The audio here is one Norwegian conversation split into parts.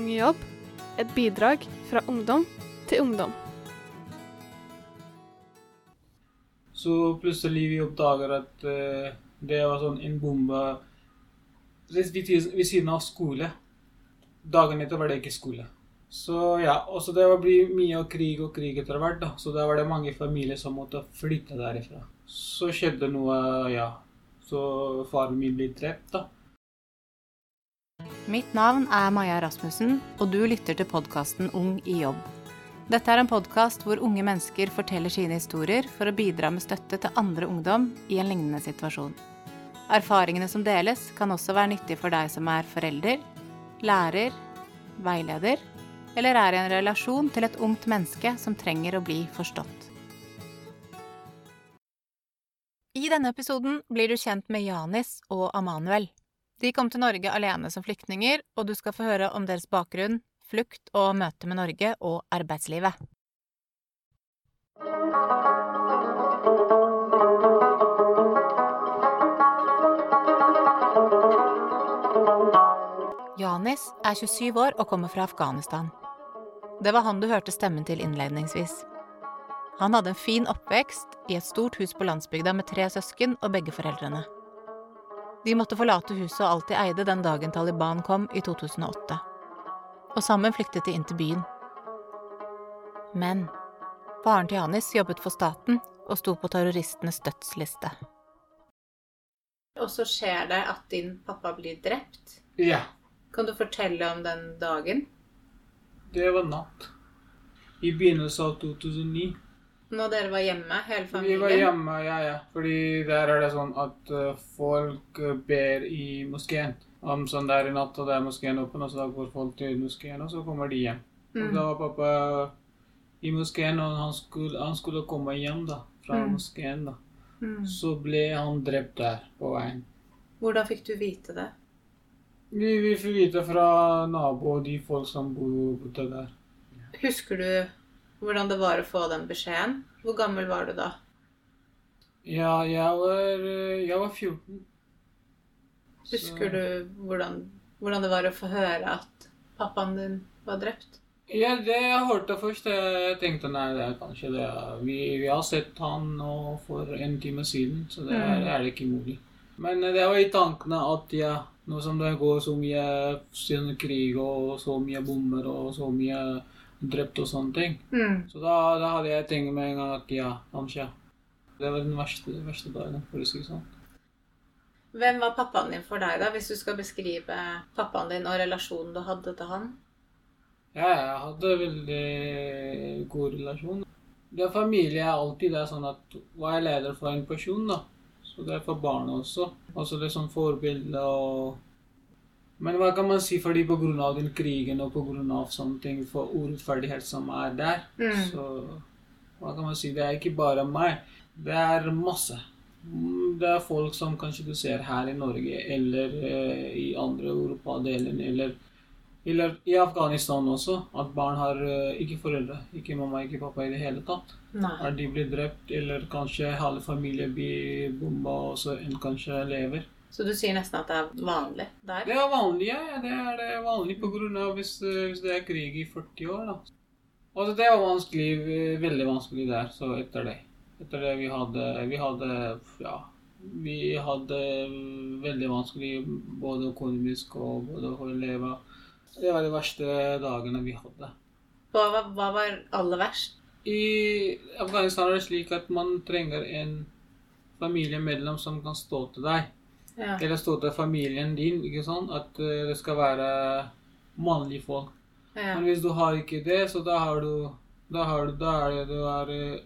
Ung i jobb. Et bidrag fra ungdom til ungdom. Så plutselig vi oppdager at eh, det var sånn en bombe rett ved, siden av skole. Dagen etter var det ikke skole. Så ja, også det blir mye av krig og krig etter hvert, da. Så da var det mange familier som måtte flytte derifra. Så skjedde noe, ja. Så faren min ble drept, da. Mitt navn er Maja Rasmussen, og du lytter til podkasten Ung i jobb. Dette er en podkast hvor unge mennesker forteller sine historier for å bidra med støtte til andre ungdom i en lignende situasjon. Erfaringene som deles, kan også være nyttig for deg som er forelder, lærer, veileder eller er i en relasjon til et ungt menneske som trenger å bli forstått. I denne episoden blir du kjent med Janis og Amanuel. De kom til Norge alene som flyktninger, og du skal få høre om deres bakgrunn, flukt og møte med Norge og arbeidslivet. Janis er 27 år og kommer fra Afghanistan. Det var han du hørte stemmen til innledningsvis. Han hadde en fin oppvekst i et stort hus på landsbygda med tre søsken og begge foreldrene. De måtte forlate huset og alt de eide den dagen Taliban kom i 2008. Og sammen flyktet de inn til byen. Men faren til Janis jobbet for staten og sto på terroristenes dødsliste. Og så skjer det at din pappa blir drept. Ja. Kan du fortelle om den dagen? Det var natt. I begynnelsen av 2009. Når dere var hjemme, hele familien? Vi var hjemme, ja, ja. Fordi der er det sånn at eh, folk eh, ber i moskeen. Om sånn der i natt, og det er moskeen åpen, og så går folk til moskeen, og så kommer de hjem. Og Mm. da var pappa i moskeen, og han skulle, han skulle komme hjem da, fra Mm. moskeen. da. Mm. Så ble han drept der på veien. Hvordan fikk du vite det? Vi, vi fikk vite fra naboer og de folk som bodde der. Husker du hvordan det var å få den beskjeden? Hvor gammel var du da? Ja, jeg var, eh, jeg var 14. Så- Husker du hvordan, hvordan det var å få høre at pappaen din var drept? Ja, det jeg hørte først, jeg tenkte nei, det er kanskje det. Vi, vi har sett han nå for en time siden, så det er, Mm. er det ikke mulig. Men eh, det var i tankene at ja, nå som det går så mye siden krig og så mye bomber og så mye drept og sånne ting, Mm. så da, da hadde jeg tenkt med en gang at ja, kanskje. Det var den verste, verste dagen, for å si det sånn. Hvem var pappaen din for deg, da, hvis du skal beskrive pappaen din og relasjonen du hadde til han? Ja, jeg hadde veldig god relasjon. Det er familie er alltid det er sånn at hva er leder for en person, da. Så det er for barna også. Altså det er sånn forbilde og Men hva kan man si fordi av den krigen og sånne ting, for urettferdighet som er der, Mm. så hva kan man si? Det er ikke bare meg. Det er masse. Mm, Det er folk som kanskje du ser her i Norge eller eh, i andre Europadeler eller eller i Afghanistan også, at barn har eh, ikke foreldre, ikke mamma, ikke pappa i det hele tatt. Nei. At de blir drept, eller kanskje halve familien blir bomba, og så en kanskje lever. Så du sier nesten at det er vanlig der? Det er vanlig, ja. Det er det vanlig på grunn av hvis, eh, hvis det er krig i 40 år, da. Altså, det var vanskelig, eh, veldig vanskelig der, så etter det. Etter det vi hadde, vi hadde, ja, vi hadde veldig vanskelig både økonomisk og både for leve. Det var de verste dagene vi hadde. Hva, var- hva var aller verst? I Afghanistan er det slik at man trenger en familiemedlem som kan stå til deg. Ja. Eller stå til familien din. ikke sånn, At eh, det skal være mannlige folk. ja. Men hvis du har ikke det, så da har du Da, har du, da er det du har eh,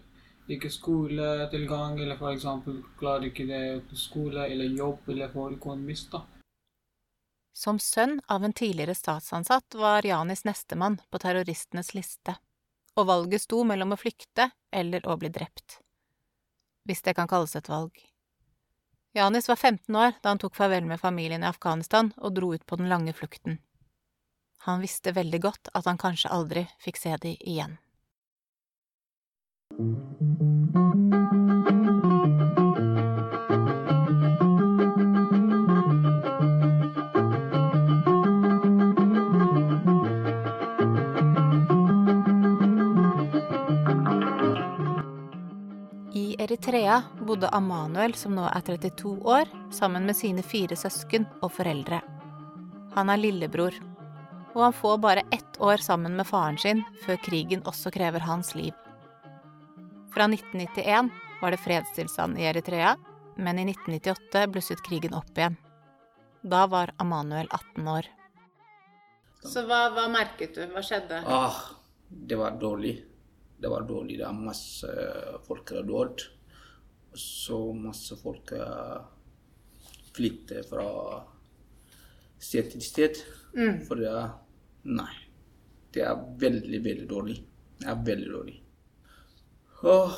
ikke skoletilgang, eller for eksempel klarer ikke det skole eller jobb eller får økonomisk, da. Som sønn av en tidligere statsansatt var Janis nestemann på terroristenes liste, og valget sto mellom å flykte eller å bli drept. Hvis det kan kalles et valg. Janis var 15 år da han tok farvel med familien i Afghanistan og dro ut på den lange flukten. Han visste veldig godt at han kanskje aldri fikk se de igjen. Bodde Amanuel, som nå er 32 år, sammen med sine fire søsken og foreldre. Han er lillebror, og han får bare ett år sammen med faren sin før krigen også krever hans liv. Fra 1991 var det fredstilstand i Eritrea, men i 1998 blusset krigen opp igjen. Da var Amanuel 18 år. Så hva, hva merket du? Hva skjedde? Ah, det var dårlig. Det var dårlig. Det var masse folk som har dødd. Og så masse folk flytter fra sted til sted. Mm. For det er Nei. Det er veldig, veldig dårlig. Det er veldig dårlig. Åh,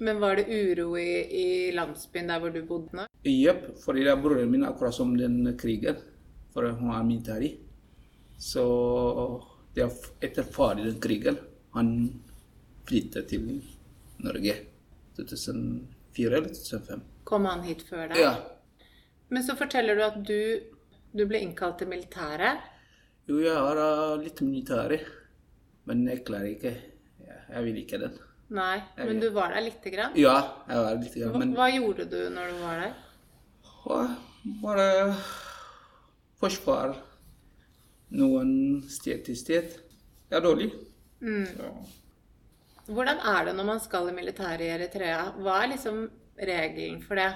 Men var det uro i, i landsbyen der hvor du bodde nå? Jepp, fordi det er broren min akkurat som den krigen. For hun er militær. Så det er etter ferdig den krigen, han flyttet til Norge. 2004 eller 2005. Kom han hit før deg? Ja. Men så forteller du at du, du ble innkalt til militæret. Jo, jeg har uh, litt militær, men jeg klarer ikke. Jeg, jeg vil ikke den. Nei, Jeg men du var der lite grann. Ja, jeg var litt, Hva, men hva gjorde du når du var der? Hva? Bare forsvar. Noen sted til sted. Det er dårlig. Så. Hvordan er det når man skal i militæret i Eritrea? Hva er liksom regelen for det?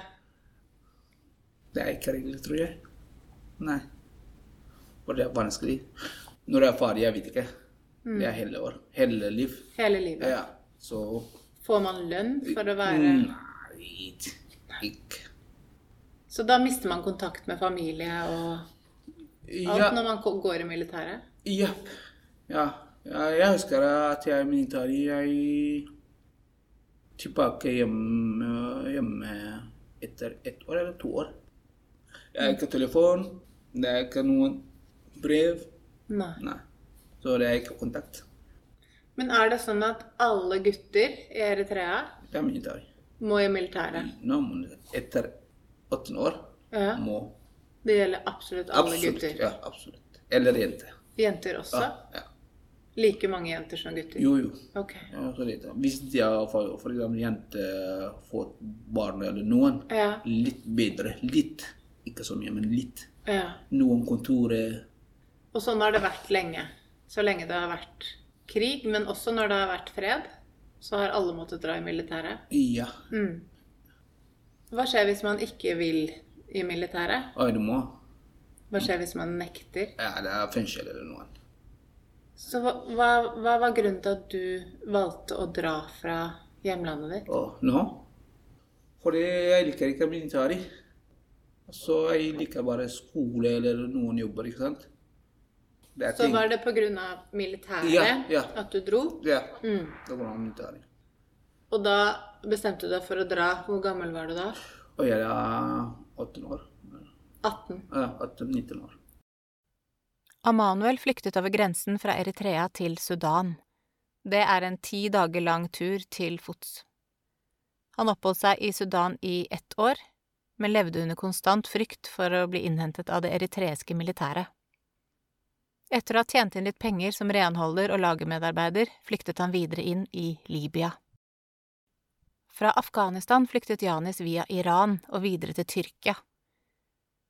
Det er ikke regler, tror jeg. Nei. For det er vanskelig. Når jeg er ferdig, jeg vet ikke. Det er hele år. Hele liv. Hele livet? Ja. Så Får man lønn for å være Nei, ikke. Så da mister man kontakt med familie og alt Ja. når man går i militæret? Ja. ja. Ja jeg husker at jeg er militær. Jeg tilbake hjemme, hjemme etter ett år eller to år. Jeg har ikke telefon, det er ikke noen brev. Nei. Nei. Så det er ikke kontakt. Men er det sånn at alle gutter i Eritrea Det er militær. må i militæret? Nå må etter 18 år, Ja. må Det gjelder absolutt alle Absolutt. gutter. Ja, absolutt. Eller jenter. Jenter også? Ja, ja. Like mange jenter som gutter? Jo, jo. Okay. Ja. Hvis de har for, for eksempel jente fått barn eller noen, Ja. litt bedre. Litt. Ikke så mye, men litt. ja. Noen kontorer Og sånn har det vært lenge. Så lenge det har vært krig, men også når det har vært fred, så har alle måttet dra i militæret. Ja. Mm. Hva skjer hvis man ikke vil i militæret? Oi, du må. Hva skjer hvis man nekter? Ja, det er fengsel eller noe. Så hva, hva, hva var grunnen til at du valgte å dra fra hjemlandet ditt? Og nå? Fordi jeg liker ikke militæret. Så jeg liker bare skole eller noen jobber, ikke sant? Det Så var det pga. militæret Ja, ja. at du dro? Ja, Mm. det var militæret. Og da bestemte du deg for å dra. Hvor gammel var du da? Og jeg er 18 år. 18. Ja, 18-19 år. Amanuel flyktet over grensen fra Eritrea til Sudan. Det er en ti dager lang tur til fots. Han oppholdt seg i Sudan i ett år, men levde under konstant frykt for å bli innhentet av det eritreiske militæret. Etter å ha tjent inn litt penger som renholder og lagermedarbeider, flyktet han videre inn i Libya. Fra Afghanistan flyktet Janis via Iran og videre til Tyrkia.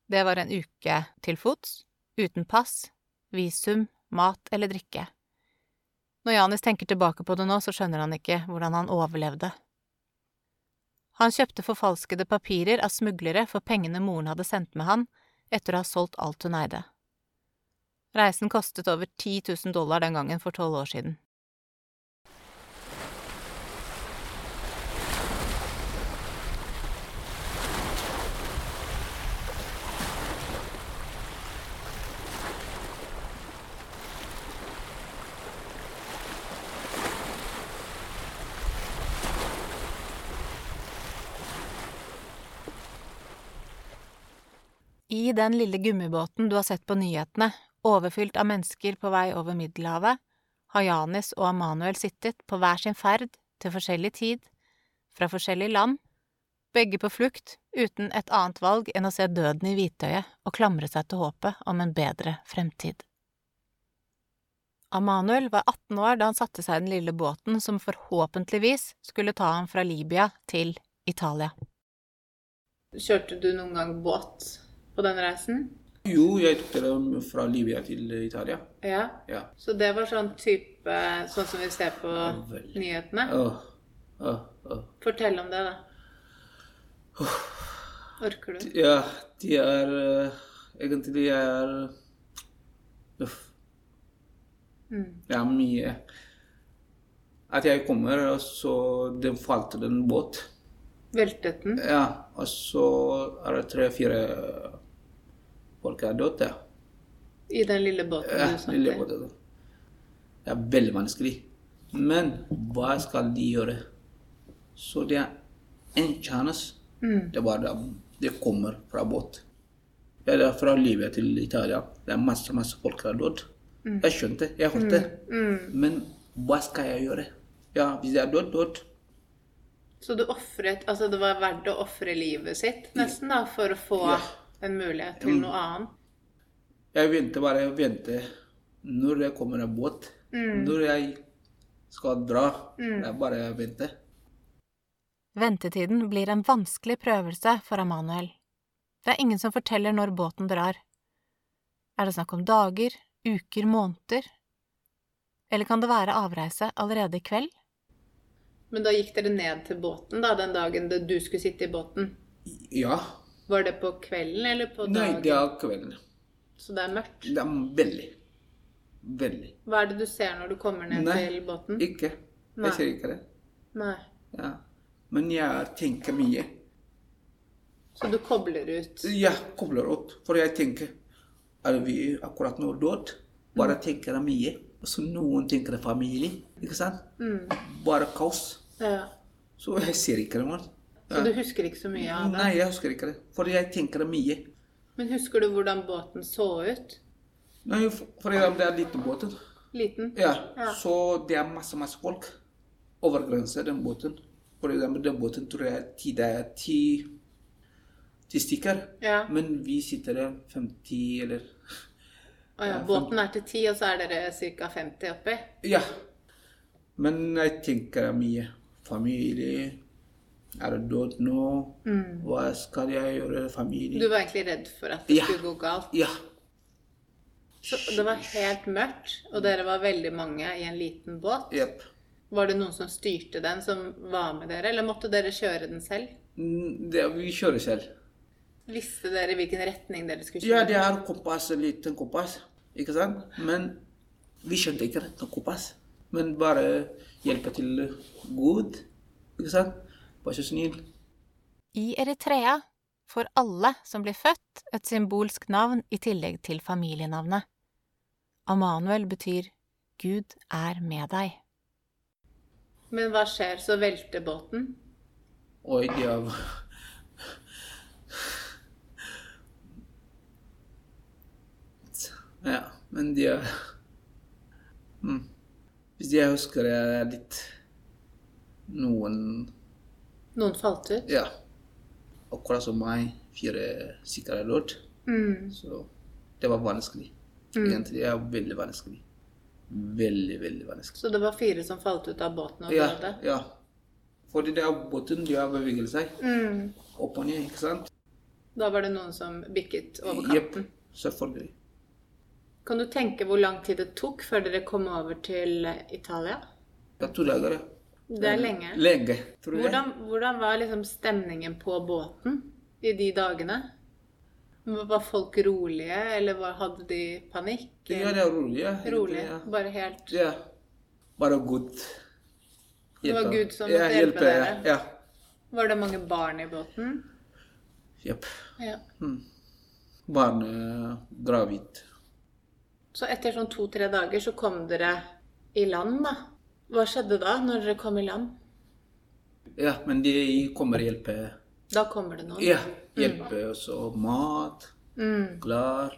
Det var en uke til fots, uten pass, visum, mat eller drikke. Når Janis tenker tilbake på det nå, så skjønner han ikke hvordan han overlevde. Han kjøpte forfalskede papirer av smuglere for pengene moren hadde sendt med han etter å ha solgt alt hun eide. Reisen kostet over 10 000 dollar den gangen for tolv år siden. I den lille gummibåten du har sett på nyhetene, overfylt av mennesker på vei over Middelhavet, har Janis og Amanuel sittet på hver sin ferd til forskjellig tid, fra forskjellige land, begge på flukt, uten et annet valg enn å se døden i hvitøyet og klamre seg til håpet om en bedre fremtid. Amanuel var 18 år da han satte seg i den lille båten som forhåpentligvis skulle ta ham fra Libya til Italia. Kjørte du noen gang båt på den reisen? Jo, jeg tok det fra Libya til Italia. Ja. Ja. Så det var sånn type Sånn som vi ser på Veldig. nyhetene? Oh, oh, oh. Fortell om det, da. Orker du? Ja, de er Egentlig Egentlig er Uff. Mm. Det er mye At jeg kommer, og så den falt den båt. Veltet den? Ja, og så er det tre-fire er. Ja. I den lille båten Ja, du satt lille båten. Det er veldig vanskelig. Men hva skal de gjøre? Så det er en sjanse. Mm. Det var det kommer fra båt. Er fra Libya til Italia. Det er masse, masse folk som har dødd. Jeg skjønte, jeg hørte. Mm. Men hva skal jeg gjøre? Ja, hvis jeg er død, død. Så du offret Altså det var verdt å ofre livet sitt nesten da, for å få Ja. En mulighet til noe annet? Jeg venter bare, jeg venter når det kommer en båt. Når jeg skal dra. Det er bare å vente. Ventetiden blir en vanskelig prøvelse for Emanuel. Det er ingen som forteller når båten drar. Er det snakk om dager, uker, måneder? Eller kan det være avreise allerede i kveld? Men da gikk dere ned til båten da, den dagen du skulle sitte i båten? Ja. Var det på kvelden eller på dagen? Nei, det er kvelden. Så det er mørkt? Det er veldig. Veldig. Hva er det du ser når du kommer ned Nei, til båten? Ikke. Nei. Jeg ser ikke det. Nei. Ja. Men jeg tenker mye. Så du kobler ut? Ja, kobler ut, for jeg tenker Er vi akkurat nå død? Bare tenker mye. Så noen tenker familie. Ikke sant? Mm. Bare kaos. Ja. Så jeg ser ikke det. Så du husker ikke så mye av det? Nei, jeg husker ikke det. For jeg tenker mye. Men husker du hvordan båten så ut? Nei, for for eksempel det er liten båt. Liten? Ja, Ja. så det er masse, masse folk over grensa, den båten. For eksempel den båten tror jeg ti, det er ti, ti stykker. Ja. Men vi sitter der 50 eller Å ja, båten er til ti, og så er dere ca. 50 oppi? Ja. Men jeg tenker mye. Familie. Er det død nå? Hva skal jeg gjøre? Familie? Du var egentlig redd for at det Ja. skulle gå galt? Ja. Så det var helt mørkt, og dere var veldig mange i en liten båt? Yep. Var det noen som styrte den, som var med dere, eller måtte dere kjøre den selv? Mm, Det, vi kjører selv. Visste dere hvilken retning dere skulle kjøre? Ja, det er kompass, en liten kompass. Ikke sant? Men vi skjønte ikke det kompass. Men bare hjelpe til Gud. Ikke sant? Vær så snill. I Eritrea får alle som blir født, et symbolsk navn i tillegg til familienavnet. Amanuel betyr Gud er med deg. Men hva skjer? Så velter båten? Oi, ja Ja, men de er mm. Hvis jeg husker det er litt Noen Noen falt ut? Ja. Akkurat som meg. Fire sikre lort. Mm. Så det var vanskelig. Egentlig det er veldig vanskelig. Veldig, veldig vanskelig. Så det var fire som falt ut av båten og Ja, døde? ja. Fordi det er båten, de har beveget seg Mm. opp og ned, ikke sant? Da var det noen som bikket over Jepp, selvfølgelig. Kan du tenke hvor lang tid det tok før dere kom over til Italia? Er to dager. ja. Det er lenge. Lenge, tror jeg. Hvordan, hvordan var liksom stemningen på båten i de dagene? Var folk rolige, eller hadde de panikk? Ja, det er rolige. Ja. Rolig? Ja. Bare helt ja. Bare Gud. Det var Gud som ja, måtte hjelpe dere? Ja. ja. Var det mange barn i båten? Jepp. Ja. Barn eh, gravid. Så etter sånn to-tre dager så kom dere i land, da. Hva skjedde da, når dere kom i land? Ja, men de kommer og hjelper. Da kommer det noen? Ja, hjelper også mat, Mm. Klar.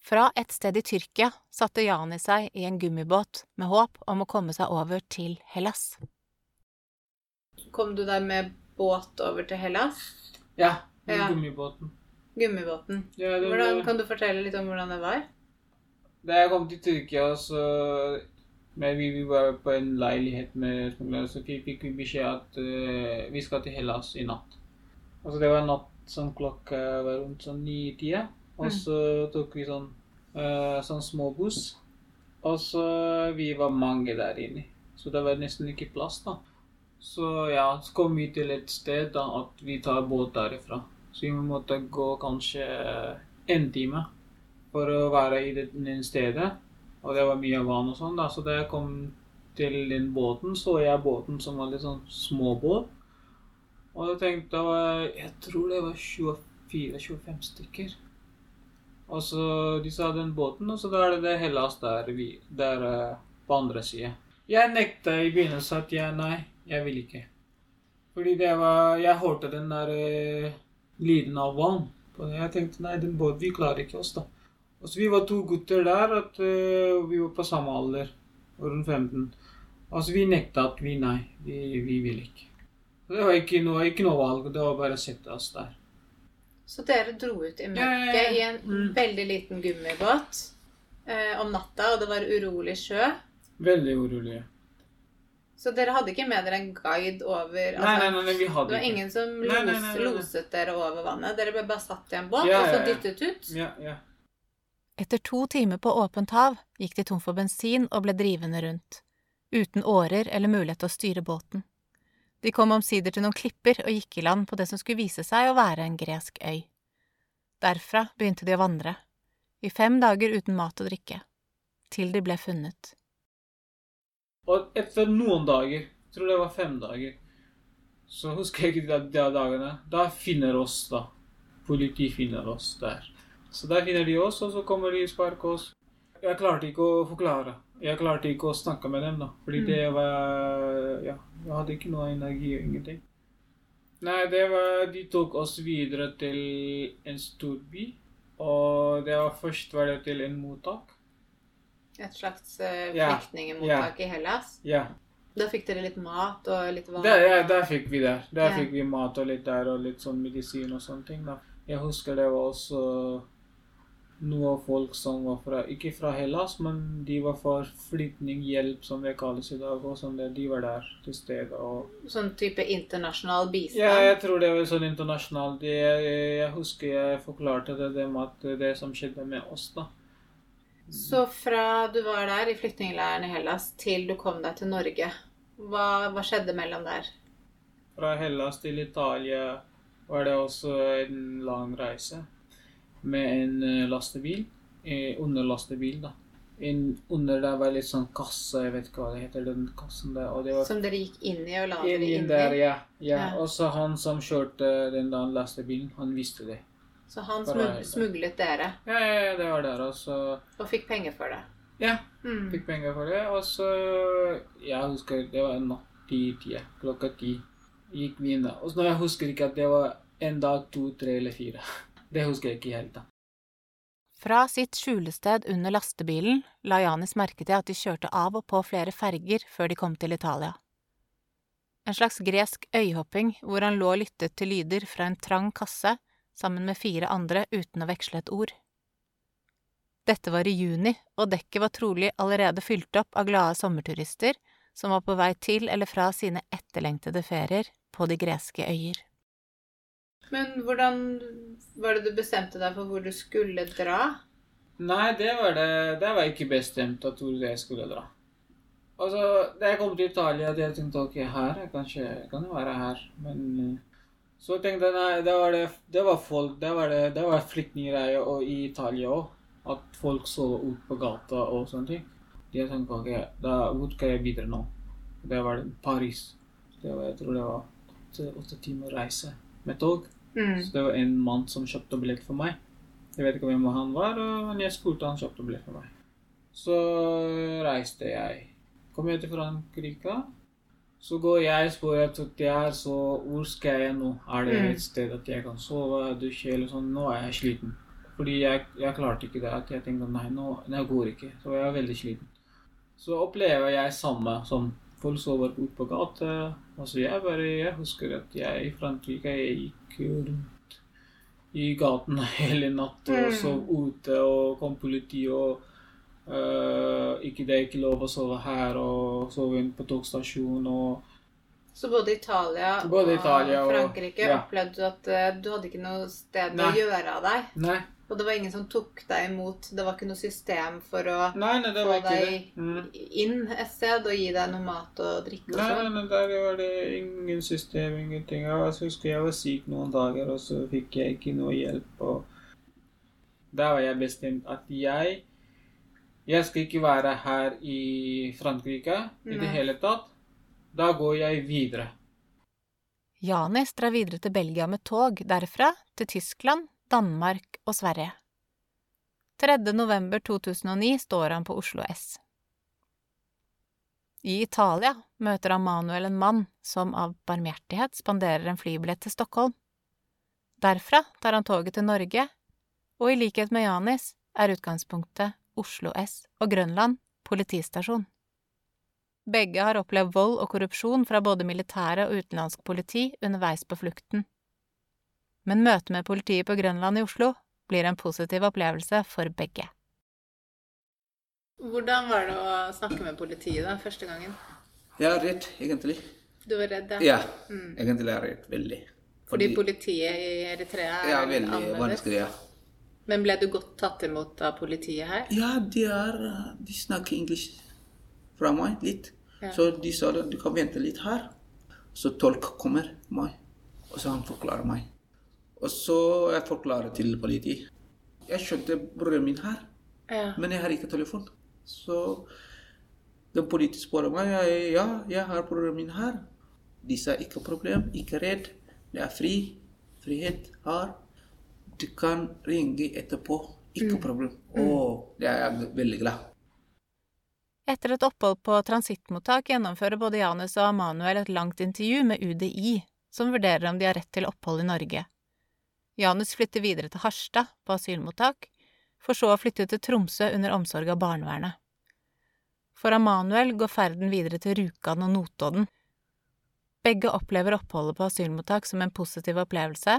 Fra et sted i Tyrkia satte Jani seg i en gummibåt med håp om å komme seg over til Hellas. Kom du der med båt over til Hellas? Ja, med Ja. gummibåten. Gummibåten. Ja, det, Hvordan, kan du fortelle litt om hvordan det var? Da jeg kom til Tyrkia, så vi, vi var på en leilighet med smuglere, så fikk fikk vi beskjed at uh, vi skal til Hellas i natt. Altså det var en natt sånn klokka var rundt sånn ni-tida. Og så tok vi sånn, uh, sånn småbuss. Og så vi var mange der inne. Så det var nesten ikke plass, da. Så ja, så kom vi til et sted da at vi tar båt derifra. Så vi måtte gå kanskje en time for å være i det stedet. Og det var mye vann og sånn, da. Så da jeg kom til den båten, så jeg båten som var litt sånn småbåt. Og jeg tenkte Jeg tror det var 24-25 stykker. Og så de sa den båten, og så da er det det Hellas der, vi, der eh, på andre sida. Jeg nekta i begynnelsen at jeg nei, jeg vil ikke. Fordi det var Jeg hørte den der eh, lyden av vann. Og jeg tenkte nei, den båten, vi klarer ikke oss, da. Og så Vi var to gutter der, at eh, vi var på samme alder, rundt 15. Altså, vi nekta at vi nei, vi, vi ville ikke. Så Det var ikke noe, ikke noe valg, det var bare å sette oss der. Så dere dro ut i Ja, mørket ja, ja. i en Mm. veldig liten gummibåt eh, om natta, og det var urolig sjø. Veldig urolige. Så dere hadde ikke med dere en guide over Nei, nei, nei, nei, vi Det var ikke. ingen som los, loset dere over vannet? Dere ble bare satt i en båt Ja, og så ja, ja. dyttet ut? Ja, ja. Etter to timer på åpent hav gikk de tom for bensin og ble drivende rundt, uten årer eller mulighet til å styre båten. De kom omsider til noen klipper og gikk i land på det som skulle vise seg å være en gresk øy. Derfra begynte de å vandre, i fem dager uten mat og drikke, til de ble funnet. Og etter noen dager, jeg tror det var fem dager, så husker jeg ikke de, dagene, da finner oss da. Politiet finner oss der. Så der finner de oss, og så kommer de og sparker oss. Jeg klarte ikke å forklare. Jeg klarte ikke å snakke med dem da, fordi det var, ja, jeg hadde ikke noe energi og ingenting. Nei, det var, de tok oss videre til en stor by, og det var først var det til en mottak. Et slags eh, Ja, yeah. i Hellas? Ja, Da fikk dere litt mat og litt vann? Der, ja, der fikk vi det. Der yeah. fikk vi mat og litt der, og litt sånn medisin og sånne ting. da. Jeg husker det var også noe folk som var fra Ikke fra Hellas, men de var for flyktninghjelp, som det kalles i dag. og sånn det, De var der til stede. og... Sånn type internasjonal bistand? Ja, jeg tror det var sånn internasjonalt. Det, jeg, jeg husker jeg forklarte det, det med at det som skjedde med oss, da. Så fra du var der i flyktningleiren i Hellas til du kom deg til Norge, hva, hva skjedde mellom der? Fra Hellas til Italia var det også en lang reise med en eh, lastebil. Eh, underlastebil, da. In, under der var litt sånn kasse, jeg vet ikke hva det heter, den kassen der. Var Som dere gikk inn i og la dere inn inn der, i? ja. ja. Ja. Og så han som kjørte den der lastebilen, han visste det. Så han smug, smuglet dere Ja, ja, ja, det var der. Og så og fikk penger for det? Ja, Mm. fikk penger for det. Og så Jeg husker det var en natt ti tida. Klokka ti gikk vi inn da. Og så jeg husker ikke at det var en dag, to, tre eller fire. Det husker jeg ikke helt. da. Fra sitt skjulested under lastebilen la Janis merke til at de kjørte av og på flere ferger før de kom til Italia. En slags gresk øyhopping hvor han lå og lyttet til lyder fra en trang kasse sammen med fire andre uten å veksle et ord. Dette var i juni, og dekket var trolig allerede fylt opp av glade sommerturister som var på vei til eller fra sine etterlengtede ferier på de greske øyer. Men hvordan var det du bestemte deg for hvor du skulle dra? Nei, det var det Det var ikke bestemt at hvor jeg skulle dra. Altså, Da jeg kom til Italia, hadde jeg tenkt ok, her er kanskje kan det være her. Men eh, så tenkte jeg nei, det var, det, det var folk Det var, det, det var flyktninggreier og i Italia òg. At folk så ut på gata og sånne ting. De tenkte ok, da, hvor skal jeg videre nå? Det var Paris. Det var, jeg tror det var åtte, åtte timer reise med tog. Mm. Så det var en mann som kjøpte billett for meg. Jeg vet ikke hvem han var, men jeg spurte han kjøpte billett for meg. Så reiste jeg. Kom jeg til Frankrike. Så går jeg og spør at er så Hvor skal jeg nå? Er det Mm. et sted at jeg kan sove, dusje eller sånn? Nå er jeg sliten. Fordi jeg, jeg klarte ikke det. At jeg tenkte nei, nå nei, går ikke. Så jeg er veldig sliten. Så opplever jeg samme som folk sover ute på gata. Altså jeg bare Jeg husker at jeg i Frankrike jeg gikk rundt i gaten hele natt og Mm. sov ute, og kom politi og uh, ikke, det er ikke lov å sove her og sove inn på togstasjon og Så både Italia Både Italia og og- Frankrike ja. opplevde du at eh, du hadde ikke noe sted Nei. å gjøre av deg? Nei, Og det var ingen som tok deg imot? Det var ikke noe system for å nei, nei få var det. deg Mm. inn et sted og gi deg noe mat og drikke og Nei, nei, sånn? nei, der var det ingen system, ingenting. Jeg husker jeg var syk noen dager, og så fikk jeg ikke noe hjelp. og Da var jeg bestemt at jeg Jeg skal ikke være her i Frankrike i det hele tatt. Da går jeg videre. Janis drar videre til Belgia med tog, derfra til Tyskland, Danmark og Sverige. 3. november 2009 står han på Oslo S. I Italia møter han Manuel en mann som av barmhjertighet spanderer en flybillett til Stockholm. Derfra tar han toget til Norge, og i likhet med Janis er utgangspunktet Oslo S og Grønland politistasjon. Begge har opplevd vold og korrupsjon fra både militære og utenlandsk politi underveis på flukten. Men møtet med politiet på Grønland i Oslo blir en positiv opplevelse for begge. Hvordan var det å snakke med politiet da, første gangen? Jeg er redd, egentlig. Du var redd, ja? Ja, Mm. egentlig er jeg redd. Veldig. Fordi politiet i Eritrea er Ja, veldig annerledes? vanskelig. Ja. Men ble du godt tatt imot av politiet her? Ja, de er De snakker engelsk fra meg litt. Ja. Så de sa at du kan vente litt her. Så tolk kommer meg, og så han forklarer meg. Og så jeg forklarer til politiet. Jeg skjønte broren min her, Ja. men jeg har ikke telefon. Så den politiet spør meg ja, jeg har broren min her. De sa ikke problem, ikke redd. Det er fri. Frihet her. Du kan ringe etterpå. Ikke problem. Og det er jeg veldig glad. Etter et opphold på transittmottak gjennomfører både Janus og Emanuel et langt intervju med UDI, som vurderer om de har rett til opphold i Norge. Janus flytter videre til Harstad, på asylmottak, for så å flytte til Tromsø under omsorg av barnevernet. For Amanuel går ferden videre til Rjukan og Notodden. Begge opplever oppholdet på asylmottak som en positiv opplevelse,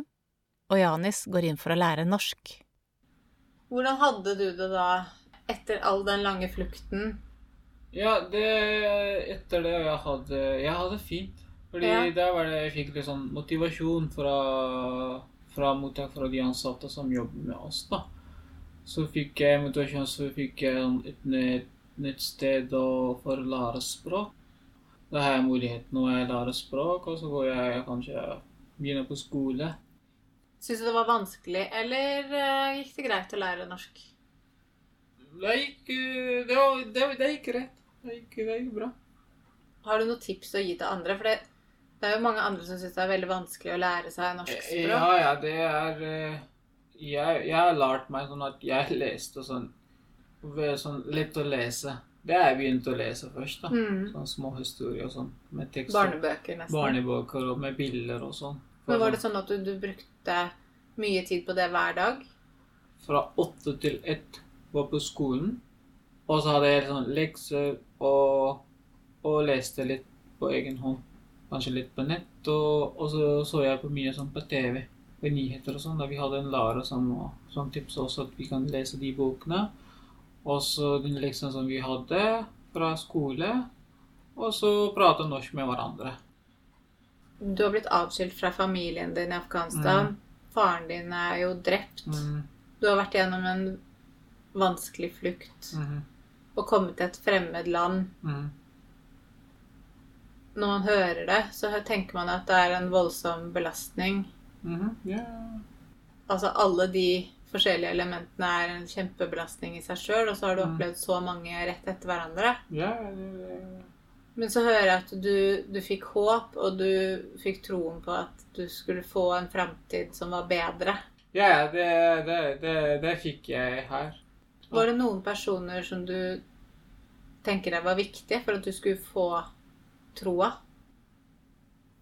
og Janis går inn for å lære norsk. Hvordan hadde du det da, etter all den lange flukten? Ja, det Etter det jeg hadde Jeg hadde fint. Fordi Ja. der var det jeg fikk litt sånn motivasjon fra, fra mottak fra de ansatte som jobber med oss, da. Så fikk jeg motivasjon, så fikk jeg et nytt, sted å for å lære språk. Da har jeg muligheten når jeg lærer språk, og så går jeg kanskje begynner på skole. Syns du det var vanskelig, eller eh, gikk det greit å lære norsk? Det gikk, eh, det, var, det, det gikk rett. Det gikk, det gikk bra. Har du noen tips å gi til andre? For det, det er jo mange andre som syns det er veldig vanskelig å lære seg norsk språk. Ja, ja, det er eh, jeg, jeg har lært meg sånn at jeg leste sånn, sånn lett å lese. Det har jeg begynt å lese først, da. Mm. Sånn små historier og sånn. Med tekster. Barnebøker, nesten. Barnebøker og med bilder og sånn. Men var det sånn at du, du brukte mye tid på det hver dag? Fra åtte til ett var på skolen. Og så hadde jeg sånn lekser og, og leste litt på egen hånd. Kanskje litt på nett. Og, og så så jeg på mye sånn på TV. På nyheter og sånn. Da vi hadde en Lara som, som tipsa oss at vi kan lese de bokene. Og så den leksen som vi hadde fra skole. Og så prate norsk med hverandre. Du har blitt avskilt fra familien din i Afghanistan. Faren din er jo drept. Mm, Du har vært gjennom en vanskelig flukt Mm. og kommet til et fremmed land. mhm. Når man hører det, så tenker man at det er en voldsom belastning. Mm -hmm. yeah. Altså alle de forskjellige elementene er en kjempebelastning i seg sjøl, og så har du Mm. opplevd så mange rett etter hverandre. Yeah. Men så hører jeg at du, du fikk håp, og du fikk troen på at du skulle få en framtid som var bedre. Ja, ja, det, det, det, det fikk jeg her. Var det noen personer som du tenker deg var viktige for at du skulle få troa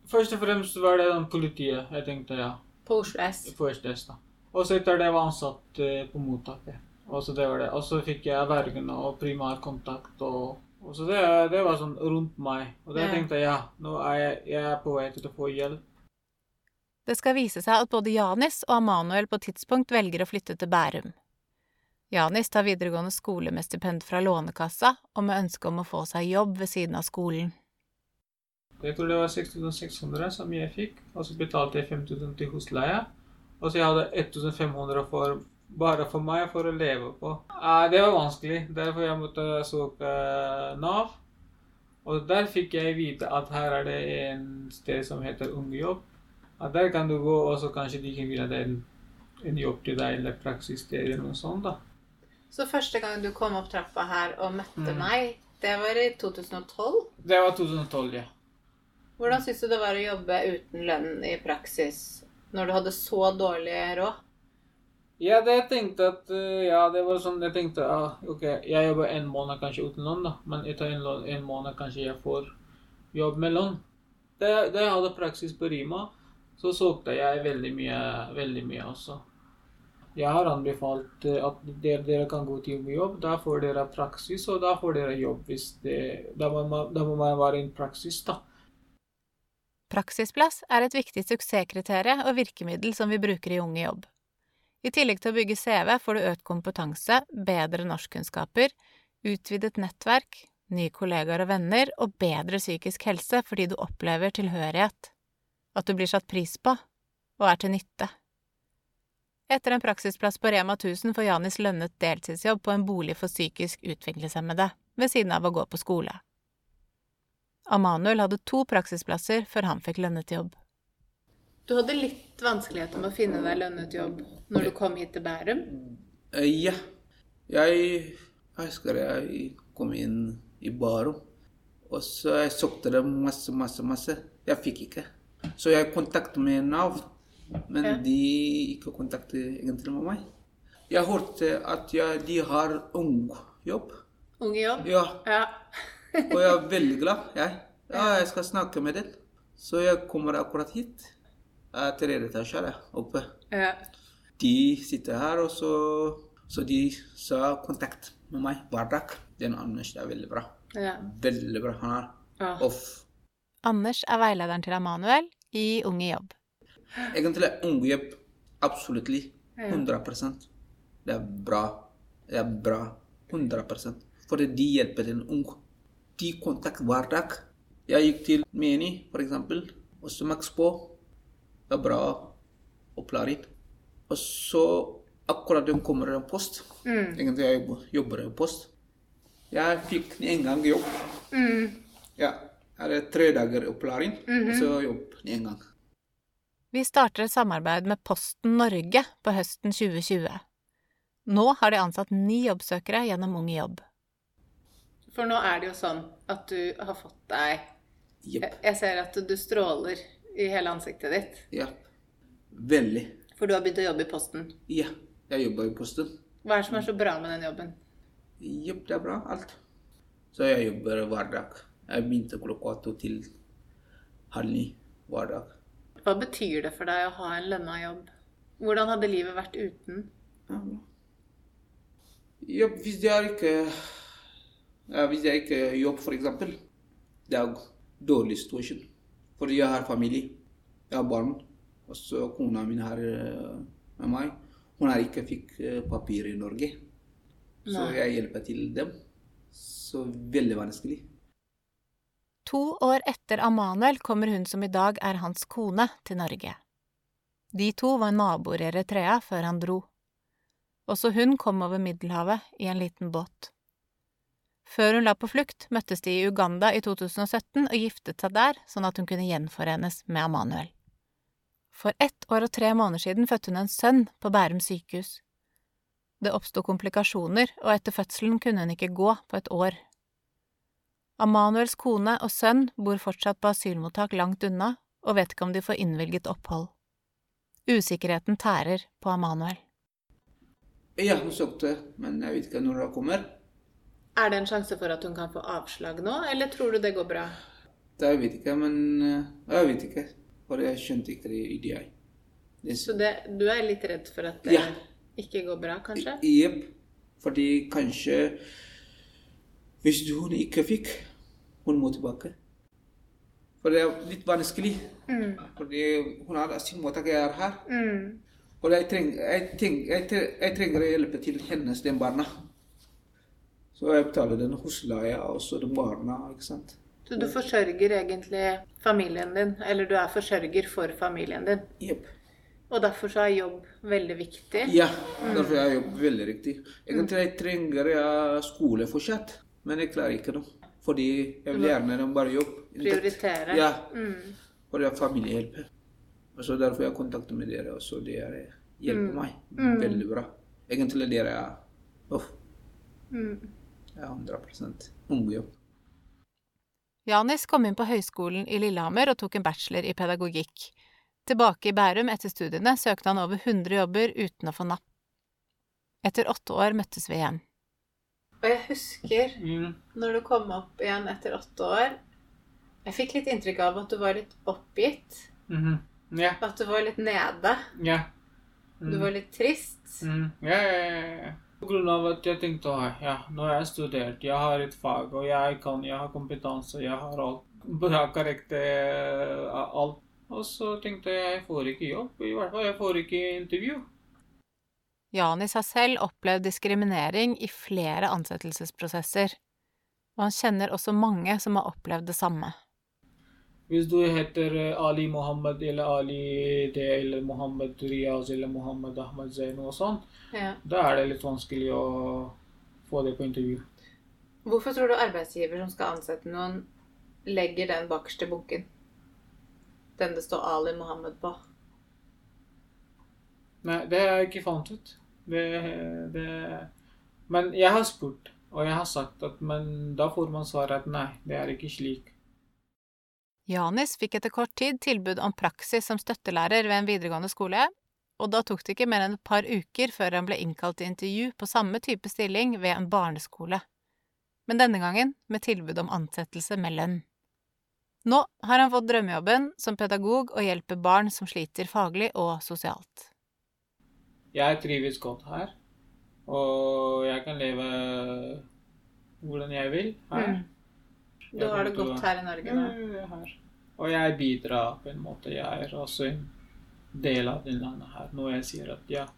Først og fremst var det den politiet. Jeg tenkte ja. på Oslo S? På Oslo S, da. Og så etter det var ansatt eh, på mottaket. Og så det var det. Og så fikk jeg vergene og primærkontakt. Og, og så det, det var sånn rundt meg. Og da Ja. tenkte jeg ja, nå er jeg, jeg er på vei til å få hjelp. Det skal vise seg at både Janis og Emanuel på tidspunkt velger å flytte til Bærum. Janis tar videregående skole med stipend fra Lånekassa og med ønske om å få seg jobb ved siden av skolen. Jeg tror det var 6600 som jeg fikk, og så betalte jeg 5000 til husleie. Og så jeg hadde 1500 for, bare for meg for å leve på. Eh, det var vanskelig, derfor jeg måtte søke Nav. Og der fikk jeg vite at her er det en sted som heter Ungejobb. At der kan du gå, og så kanskje de kan gi deg en, en jobb til deg, eller praksissted eller noe sånt. da. Så første gang du kom opp trappa her og møtte Mm. meg, det var i 2012. Det var 2012, ja. Hvordan syns du det var å jobbe uten lønn i praksis når du hadde så dårlig råd? Ja, det jeg tenkte at eh, Ja, det var sånn Jeg tenkte ah, OK, jeg jobber en måned kanskje uten lønn, da. Men etter en, en måned kanskje jeg får jobb med lønn. Da jeg hadde praksis på Rima, så solgte jeg veldig mye, veldig mye også. Jeg har anbefalt eh, at dere, dere kan gå til jobb. Da får dere praksis, og da får dere jobb hvis det Da må man, da må man være i praksis, da. Praksisplass er et viktig suksesskriterium og virkemiddel som vi bruker i Unge jobb. I tillegg til å bygge CV får du økt kompetanse, bedre norskkunnskaper, utvidet nettverk, nye kollegaer og venner og bedre psykisk helse fordi du opplever tilhørighet, at du blir satt pris på og er til nytte. Etter en praksisplass på Rema 1000 får Janis lønnet deltidsjobb på en bolig for psykisk utviklingshemmede, ved siden av å gå på skole. Amanuel hadde to praksisplasser før han fikk lønnet jobb. Du hadde litt vanskeligheter med å finne deg lønnet jobb når du kom hit til Bærum. Uh, Ja. Jeg, jeg husker jeg kom inn i Bærum. Og så jeg søkte det masse, masse, masse. Jeg fikk ikke. Så jeg kontaktet med Nav, men Ja. de ikke kontaktet egentlig med meg. Jeg hørte at jeg, de har ung jobb. Unge jobb. Ja, Ja. Og jeg er veldig glad. Jeg. Ja, jeg skal snakke med dem. Så jeg kommer akkurat hit. Jeg er tredje etasje oppe. ja. De sitter her, og så, så de sa kontakt med meg hver dag. Den Anders er veldig bra. ja. Veldig bra. Han er off. Anders er veilederen til Amanuel i Unge jobb. Egentlig ungehjelp. Absolutt. 100% Det er bra. Det er bra. 100% For de hjelper en unge. De kontakt hver dag. Jeg gikk til Meni, for eksempel, og så maks på. Det er bra opplæring. Og så akkurat den kommer en post. Mm. Egentlig jeg jobber, jobber i post. Jeg fikk en gang jobb. Mm. Ja, er tre dager opplæring, og så jobb en gang. Vi starter et samarbeid med Posten Norge på høsten 2020. Nå har de ansatt ni jobbsøkere gjennom Unge jobb. For nå er det jo sånn at du har fått deg yep. Jeg ser at du stråler i hele ansiktet ditt. Ja. Veldig. For du har begynt å jobbe i Posten. Ja, jeg jobber i posten. Hva er det som er så bra med den jobben? Jepp, det er bra, alt. Så jeg jobber hver dag. Jeg begynte klokka to til halv ni hver dag. Hva betyr det for deg å ha en lønna jobb? Hvordan hadde livet vært uten? Ja, hvis det er ikke Hvis jeg ikke jobb, for eksempel, det er dårlig situasjon. Fordi jeg har familie, jeg har barn, og så kona mi er eh, med meg. Hun har ikke fikk eh, papir i Norge, så jeg hjelper til dem. Så veldig vanskelig. To år etter Amanuel kommer hun som i dag er hans kone, til Norge. De to var naboer i Eritrea før han dro. Også hun kom over Middelhavet i en liten båt. Før hun la på flukt, møttes de i Uganda i 2017 og giftet seg der, sånn at hun kunne gjenforenes med Amanuel. For ett år og tre måneder siden fødte hun en sønn på Bærum sykehus. Det oppsto komplikasjoner, og etter fødselen kunne hun ikke gå på et år. Amanuels kone og sønn bor fortsatt på asylmottak langt unna og vet ikke om de får innvilget opphold. Usikkerheten tærer på Amanuel. Ja, hun søkte, men jeg vet ikke når hun kommer. Er det en sjanse for at hun kan få avslag nå, eller tror du det går bra? Det jeg vet ikke, men eh, jeg vet ikke. For jeg skjønte ikke det i det. det Så det, du er litt redd for at det Ja. ikke går bra, kanskje? Jepp. Fordi kanskje Hvis hun ikke fikk, hun må tilbake. For det er litt vanskelig. Mm. Fordi hun har asylmottak jeg er her. Mm. Og jeg, treng, jeg, treng, jeg, treng, jeg trenger å hjelpe til hennes den barna. Så jeg betaler den husleia og så de barna, ikke sant. Så du forsørger egentlig familien din, eller du er forsørger for familien din. Jepp. Og derfor så er jobb veldig viktig. Ja, derfor er jobb veldig riktig. Egentlig jeg trenger jeg skole fortsatt, men jeg klarer ikke noe. Fordi jeg vil gjerne bare jobbe. Prioritere. Ja, Mm. for det er familiehjelp. Og så derfor jeg kontakter med dere, og så dere hjelper meg. Mm. Veldig bra. Egentlig dere er Uff, Mm. Er 100 ungjobb. Janis kom inn på høyskolen i Lillehammer og tok en bachelor i pedagogikk. Tilbake i Bærum etter studiene søkte han over 100 jobber uten å få napp. Etter åtte år møttes vi igjen. Og jeg husker Mm. når du kom opp igjen etter åtte år Jeg fikk litt inntrykk av at du var litt oppgitt. Mm -hmm. yeah. At du var litt nede. Ja. Du var litt trist. Mm. Yeah, ja, ja, ja. På grunn av at jeg tenkte at ja, nå har jeg studert, jeg har et fag, og jeg kan, jeg har kompetanse, jeg har alt, bra karakter, alt. Og så tenkte jeg jeg får ikke jobb, i hvert fall jeg får ikke intervju. Janis har selv opplevd diskriminering i flere ansettelsesprosesser, og han kjenner også mange som har opplevd det samme. Hvis du heter Ali Mohammed eller Ali det eller Mohammed Riyaz eller Mohammed Ahmed Zain og sånn, Ja. da er det litt vanskelig å få det på intervju. Hvorfor tror du arbeidsgiver som skal ansette noen, legger den bakerst i bunken? Den det står Ali Mohammed på. Nei, det har jeg ikke fant ut. Det, det Men jeg har spurt, og jeg har sagt at Men da får man svaret at nei, det er ikke slik. Janis fikk etter kort tid tilbud om praksis som støttelærer ved en videregående skole, og da tok det ikke mer enn et par uker før han ble innkalt til intervju på samme type stilling ved en barneskole. Men denne gangen med tilbud om ansettelse med lønn. Nå har han fått drømmejobben som pedagog og hjelper barn som sliter faglig og sosialt. Jeg trives godt her, og jeg kan leve hvordan jeg vil her. Mm. Du har det godt her i Norge nå. Ja, her. Og jeg bidrar på en måte. Jeg er også en del av det landet her. Når jeg sier at ja, jeg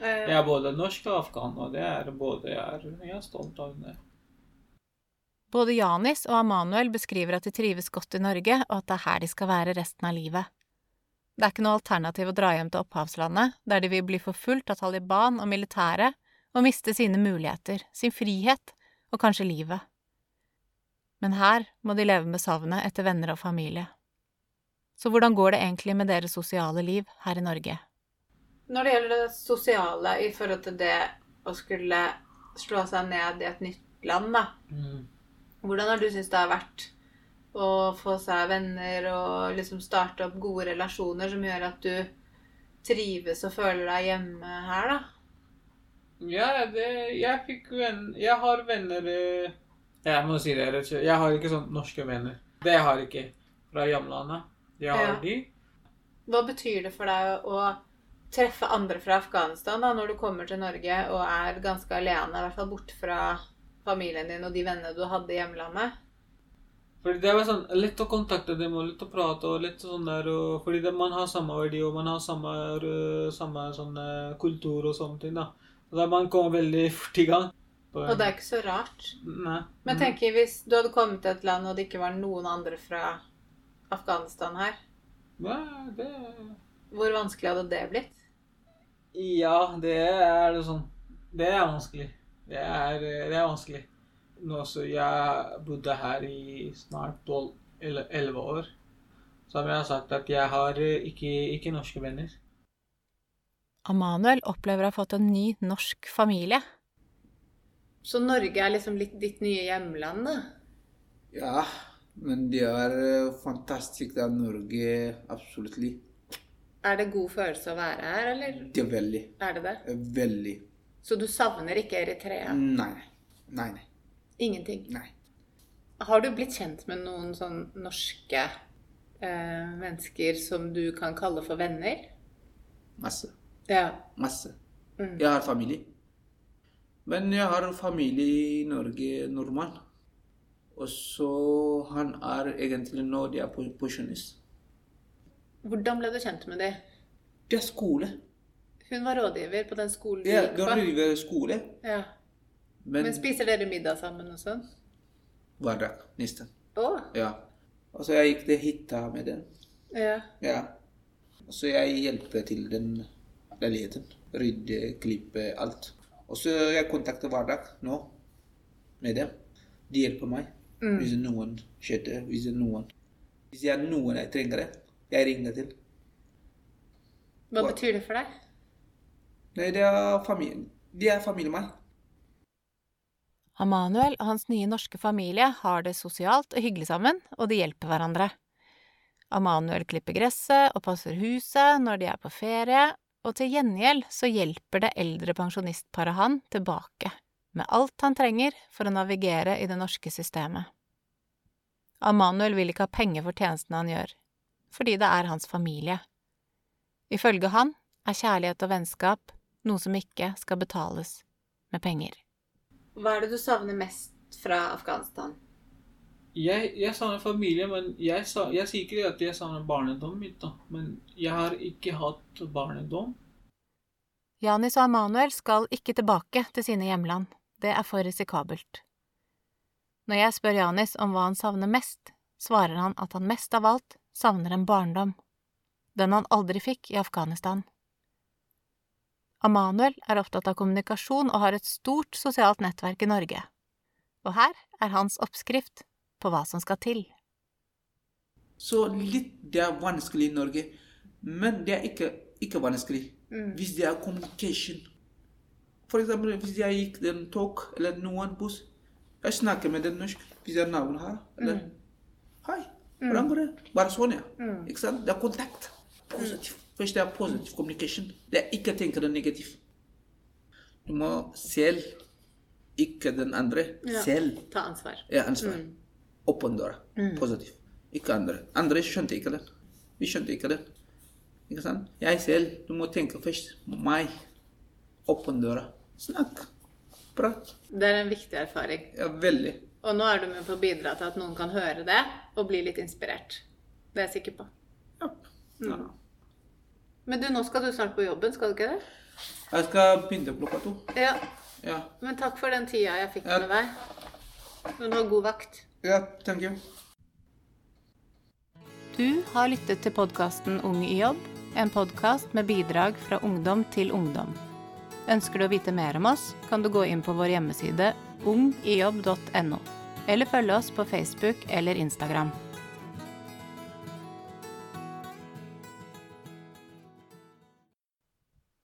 Eh, er både norsk og afghan, og det er både jeg er, jeg er stolt av det. Både Janis og Amanuel beskriver at de trives godt i Norge, og at det er her de skal være resten av livet. Det er ikke noe alternativ å dra hjem til opphavslandet, der de vil bli forfulgt av Taliban og militæret og miste sine muligheter, sin frihet og kanskje livet. Men her må de leve med savnet etter venner og familie. Så hvordan går det egentlig med deres sosiale liv her i Norge? Når det gjelder det sosiale i forhold til det å skulle slå seg ned i et nytt land, da. Mm. Hvordan har du syntes det har vært å få seg venner og liksom starte opp gode relasjoner som gjør at du trives og føler deg hjemme her, da? Ja, det, jeg fikk venn... Jeg har venner eh, Jeg må si det. Jeg har ikke sånn norske venner. Det jeg har ikke fra hjemlandet. Jeg har Ja. de. Hva betyr det for deg å treffe andre fra Afghanistan da, når du kommer til Norge og er ganske alene, i hvert fall borte fra familien din og de vennene du hadde i hjemlandet? Fordi det var sånn lett å kontakte dem og lett å prate og litt sånn der og, Fordi det, man har samme verdi og man har samme, øh, samme sånn øh, kultur og sånne ting, da. Og da man kommer veldig fort i gang. Og det er ikke så rart. Nei. Men tenk hvis du hadde kommet til et land og det ikke var noen andre fra Afghanistan her. Nei, det Hvor vanskelig hadde det blitt? Ja, det er det sånn Det er vanskelig. Det er, det er vanskelig. Nå så jeg bodde her i snart 12 eller 11 år. Som jeg har sagt at jeg har eh, ikke, ikke norske venner. Amanuel opplever å ha fått en ny norsk familie. Så Norge er liksom litt ditt nye hjemland, da? Ja, men det er eh, fantastisk at Norge, absolutt. Er det god følelse å være her, eller Det er veldig, er det det? veldig. Så du savner ikke Eritrea? Nei, nei, nei. Ingenting? nei. Har du blitt kjent med noen sånn norske eh, mennesker som du kan kalle for venner? Masse, Ja. masse. Mm. Jeg har familie. Men jeg har familie i Norge, nordmann. Og så han er egentlig nå de er pensjonist. Hvordan ble du kjent med dem? Det er skole. Hun var rådgiver på den skolen du Ja, gikk på. driver skole, Ja. men, Men spiser dere middag sammen og sånn? hver dag, nesten. Oh. Ja. Og så jeg gikk til hytta med den. ja. Ja. Så jeg hjelper til den leiligheten. Rydde, klippe, alt. Og så jeg kontakter hver dag nå med dem. De hjelper meg. Hvis noen skjøter, hvis noen Hvis jeg er noen jeg trenger det, jeg ringer til. Hva betyr det for deg? Nei, det er familie. De er familien meg. Amanuel og hans nye norske familie har det sosialt og hyggelig sammen, og de hjelper hverandre. Amanuel klipper gresset og passer huset når de er på ferie, og til gjengjeld så hjelper det eldre pensjonistparet han tilbake, med alt han trenger for å navigere i det norske systemet. Amanuel vil ikke ha penger for tjenestene han gjør, fordi det er hans familie. Ifølge han er kjærlighet og vennskap noe som ikke skal betales med penger. Hva er det du savner mest fra Afghanistan? Jeg, jeg savner familie, men jeg, jeg sier ikke at jeg savner barndommen mitt. Men jeg har ikke hatt barndom. Janis og Emanuel skal ikke tilbake til sine hjemland, det er for risikabelt. Når jeg spør Janis om hva han savner mest, svarer han at han mest av alt savner en barndom, den han aldri fikk i Afghanistan. Emanuel er opptatt av kommunikasjon og har et stort sosialt nettverk i Norge, og her er hans oppskrift på hva som skal til. Så litt det er vanskelig i Norge, men det er ikke, ikke vanskelig. Hvis det er communication. For eksempel hvis jeg gikk den tog eller noen buss, jeg snakker med den norsk. Hvis jeg har navn her, eller Hei, hvordan går det? Bare sånn, ja. Ikke sant? Det er kontakt. Positiv. Først det er positiv communication. Det er ikke tenke det negativt. Du må selv, ikke den andre. Ja. Selv. Ta ansvar. Ja, ansvar. Åpne døra. Positiv. Ikke andre. Andre skjønte ikke det. Vi skjønte ikke det. Ikke sant? Jeg selv, du må tenke først meg. Åpne døra. Snakk. Prat. Det er en viktig erfaring. Ja, veldig. Og nå er du med på å bidra til at noen kan høre det og bli litt inspirert. Det er jeg sikker på. Ja. Ja. Men du, nå skal du snart på jobben, skal du ikke det? Jeg skal begynne klokka to. Ja. Ja. Men takk for den tida jeg fikk Ja. med deg. Men ha god vakt. Ja, thank you. Du har lyttet til podkasten Ung i jobb, en podkast med bidrag fra ungdom til ungdom. Ønsker du å vite mer om oss, kan du gå inn på vår hjemmeside ungijobb.no, eller følge oss på Facebook eller Instagram.